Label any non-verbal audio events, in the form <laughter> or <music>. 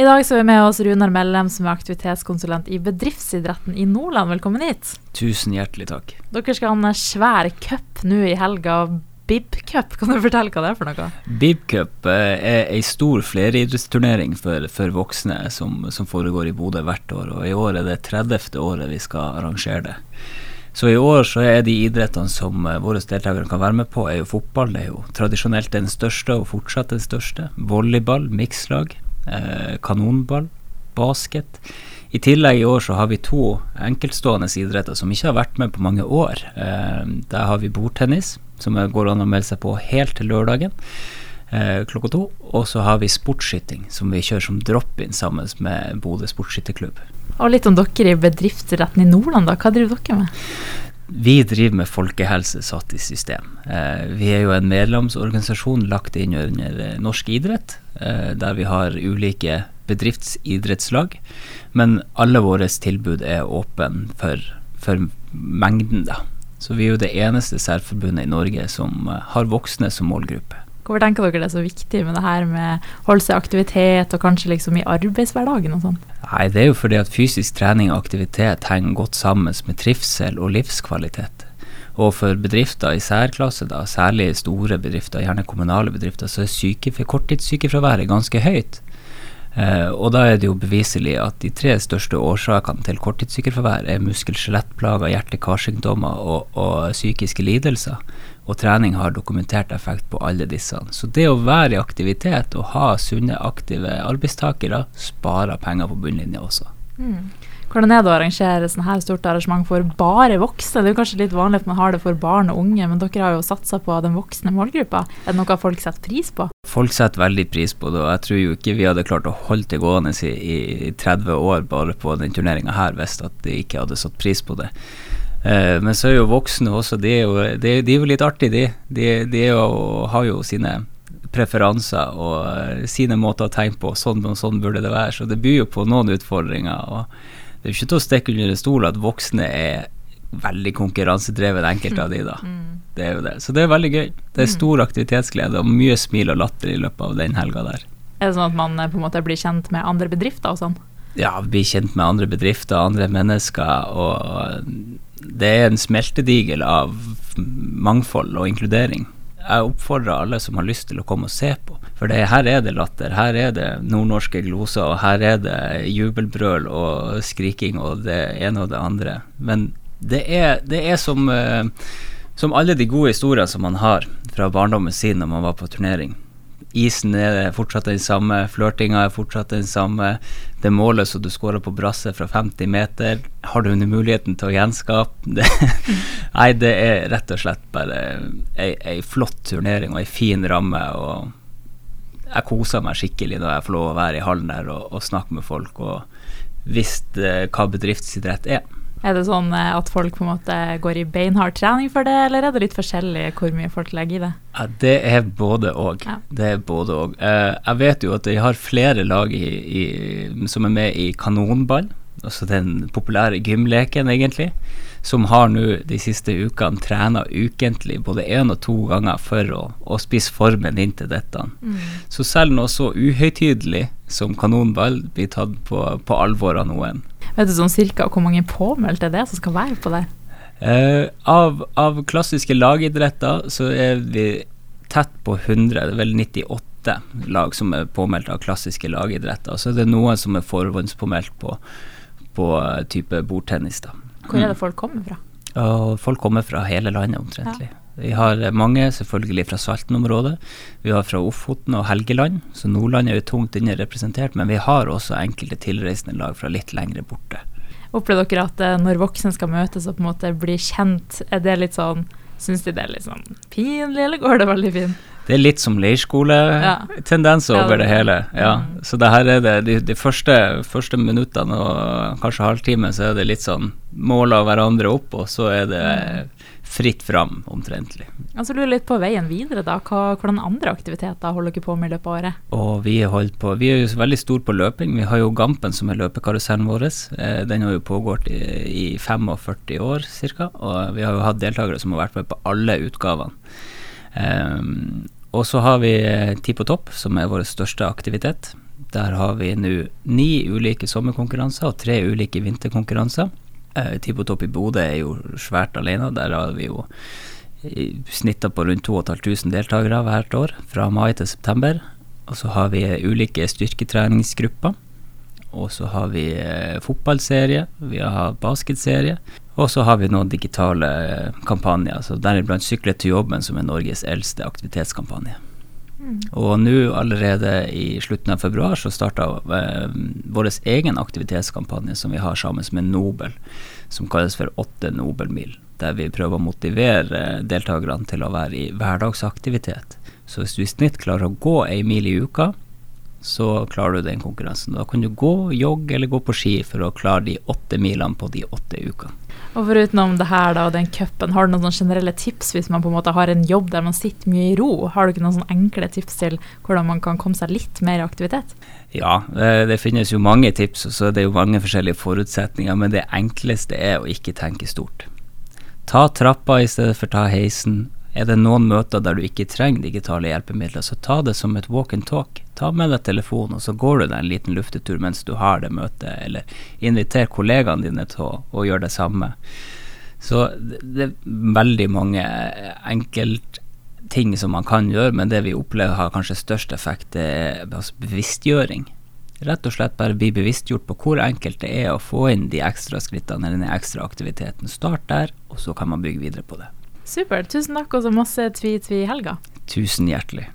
I dag så er vi med oss Runar Mellem, som er aktivitetskonsulent i bedriftsidretten i Nordland. Velkommen hit. Tusen hjertelig takk. Dere skal ha en svær cup nå i helga. Bib Cup, kan du fortelle hva det er for noe? Bib Cup eh, er ei stor fleridrettsturnering for, for voksne som, som, foregår i Bodø hvert år. Og i år er det 30. året vi skal arrangere det. Så i år så er de idrettene som eh, våre deltakere kan være med på, er jo fotball. Det er jo tradisjonelt den største, og fortsatt den største. Volleyball, mikslag kanonball, basket. I tillegg i år så har vi to enkeltstående idretter som ikke har vært med på mange år. Eh, der har vi bordtennis, som går an å melde seg på helt til lørdagen eh, klokka to. Og så har vi sportsskyting, som vi kjører som drop-in sammen med Bodø sportsskytterklubb. Og litt om dere i bedriftsretten i Nordland, da. Hva driver dere med? Vi driver med folkehelse satt i system. Eh, vi er jo en medlemsorganisasjon lagt inn under eh, norsk idrett, eh, der vi har ulike bedriftsidrettslag. Men alle våre tilbud er åpne for, for, mengden, da. Så vi er jo det eneste særforbundet i Norge som har voksne som målgruppe. Hvorfor tenker dere det er så viktig med det her med holde seg i aktivitet, og kanskje liksom i arbeidshverdagen og sånn? Nei, det er jo fordi at fysisk trening og aktivitet henger godt sammen med trivsel og livskvalitet. Og for bedrifter i særklasse, da, særlig store bedrifter, gjerne kommunale bedrifter, så er korttidssykefraværet ganske høyt. Uh, og da er det jo beviselig at de tre største årsakene til korttidssykefravær er muskel-skjelettplager, hjerte-karsykdommer og, og, psykiske lidelser. Og trening har dokumentert effekt på alle disse. Så det å være i aktivitet og ha sunne, aktive arbeidstakere sparer penger på bunnlinja også. Mm. Hvordan er det å arrangere sånn her stort arrangement for bare voksne? Det er jo kanskje litt vanlig at man har det for barn og unge, men dere har jo satsa på den voksne målgruppa. Er det noe folk setter pris på? Folk setter veldig pris på det, og jeg tror jo ikke vi hadde klart å holde det gående i, i 30 år bare på den turneringa her hvis at de ikke hadde satt pris på det. Uh, men så er jo voksne også, de er jo, de, de er jo litt artige, de. De, de jo, har jo sine preferanser og uh, sine måter å tenke på. Sånn og sånn burde det være. Så det byr jo på noen utfordringer. og det er jo ikke til å stikke under en stol at voksne er veldig konkurransedrevet, enkelte av de da. Mm. Det er jo det. Så det er veldig gøy. Det er mm. stor aktivitetsglede og mye smil og latter i løpet av den helga der. Er det sånn at man eh, på en måte blir kjent med andre bedrifter og sånn? Ja, blir kjent med andre bedrifter, andre mennesker, og det er en smeltedigel av mangfold og inkludering jeg oppfordrer alle som har lyst til å komme og se på. For det, her er det latter, her er det nordnorske gloser, og her er det jubelbrøl og skriking og det ene og det andre. Men det er, det er som, uh, som alle de gode historiene som man har fra barndommen sin når man var på turnering. Isen er fortsatt den samme, flørtinga er fortsatt den samme. Det målet som du skårer på brasse fra 50 meter, har du under muligheten til å gjenskape. <laughs> Det, nei, det er rett og slett bare ei, ei flott turnering og ei fin ramme. og jeg koser meg skikkelig når jeg får lov å være i hallen der og, og snakke med folk og visste hva bedriftsidrett er. Er det sånn eh, at folk på en måte går i beinhard trening for det, eller er det litt forskjellig hvor mye folk legger i det? Ja, det er både og. Ja. Det er både. Eh, jeg vet jo at de har flere lag i, i, som er med i kanonball, altså den populære gymleken, egentlig, som har nå de siste ukene trena ukentlig både én og to ganger for å, å spisse formen inn til dette. Mm. Så selv noe så uhøytidelig som kanonball blir tatt på, på alvor av noen. Vet du sånn cirka hvor mange påmeldte det er som skal være på det? Uh, av, av, klassiske lagidretter så er vi tett på 100, det er vel 98 lag som er påmeldt av klassiske lagidretter. Så er det noen som er forhåndspåmeldt på, på uh, type bordtennis. da. Hvor er det folk kommer fra? Uh, folk kommer fra hele landet omtrentlig. Ja. Vi har mange selvfølgelig fra Salten-området. Vi har fra Ofoten og Helgeland, så Nordland er jo tungt underrepresentert. Men vi har også enkelte tilreisende lag fra litt lengre borte. Opplever dere at eh, når voksne skal møtes og på en måte bli kjent, er det litt sånn Syns de det er litt sånn pinlig, eller går det veldig fint? Det er litt som leirskoletendens ja. over det hele. Ja. Mm. Så det her er det de, de første, første, minuttene og kanskje halvtime, så er det litt sånn måler hverandre opp, og så er det mm fritt fram, omtrentlig. Altså lurer litt på veien videre, da. Hva, hvordan andre aktiviteter holder dere på med i løpet av året? Og vi, på, vi er jo veldig store på løping. Vi har jo Gampen som er løpekarusellen vår. Eh, den har jo pågått i, i 45 år ca. Og vi har jo hatt deltakere som har vært med på alle utgavene. Um, og så har vi eh, Ti på topp, som er vår største aktivitet. Der har vi nå ni ulike sommerkonkurranser og tre ulike vinterkonkurranser. Eh, Tipotopp i Bodø er jo svært alene. Der har vi jo snittet på rundt 2500 deltakere hvert år, fra mai til september. Og så har vi ulike styrketreningsgrupper. Og så har vi eh, fotballserie, vi har basketserie. Og så har vi noen digitale eh, kampanjer, så deriblant Sykle til jobben, som er Norges eldste aktivitetskampanje. Mm. Og nå allerede i slutten av februar så starta eh, vår egen aktivitetskampanje som vi har sammen med Nobel, som kalles for Åtte Nobelmil. Der vi prøver å motivere deltakerne til å være i hverdagsaktivitet. Så hvis du i snitt klarer å gå ei mil i uka, så klarer du den konkurransen. Da kan du gå, jogge eller gå på ski for å klare de åtte milene på de åtte ukene. Og Foruten det her da, og den cupen, har du noen generelle tips hvis man på en måte har en jobb der man sitter mye i ro? Har du ikke noen enkle tips til hvordan man kan komme seg litt mer i aktivitet? Ja, det, det finnes jo mange tips, og så er det jo mange forskjellige forutsetninger. Men det enkleste er å ikke tenke stort. Ta trappa i stedet for ta heisen. Er det noen møter der du ikke trenger digitale hjelpemidler, så ta det som et walk and talk. Ta med deg telefonen, og så går du deg en liten luftetur mens du har det møtet, eller inviter kollegaene dine til å, gjøre det samme. Så det, det er veldig mange enkeltting som man kan gjøre, men det vi opplever har kanskje størst effekt, det er altså bevisstgjøring. Rett og slett bare bli bevisstgjort på hvor enkelt det er å få inn de ekstra skrittene eller den ekstra aktiviteten. Start der, og så kan man bygge videre på det. Supert. Tusen takk, og så masse tvi-tvi i helga. Tusen hjertelig.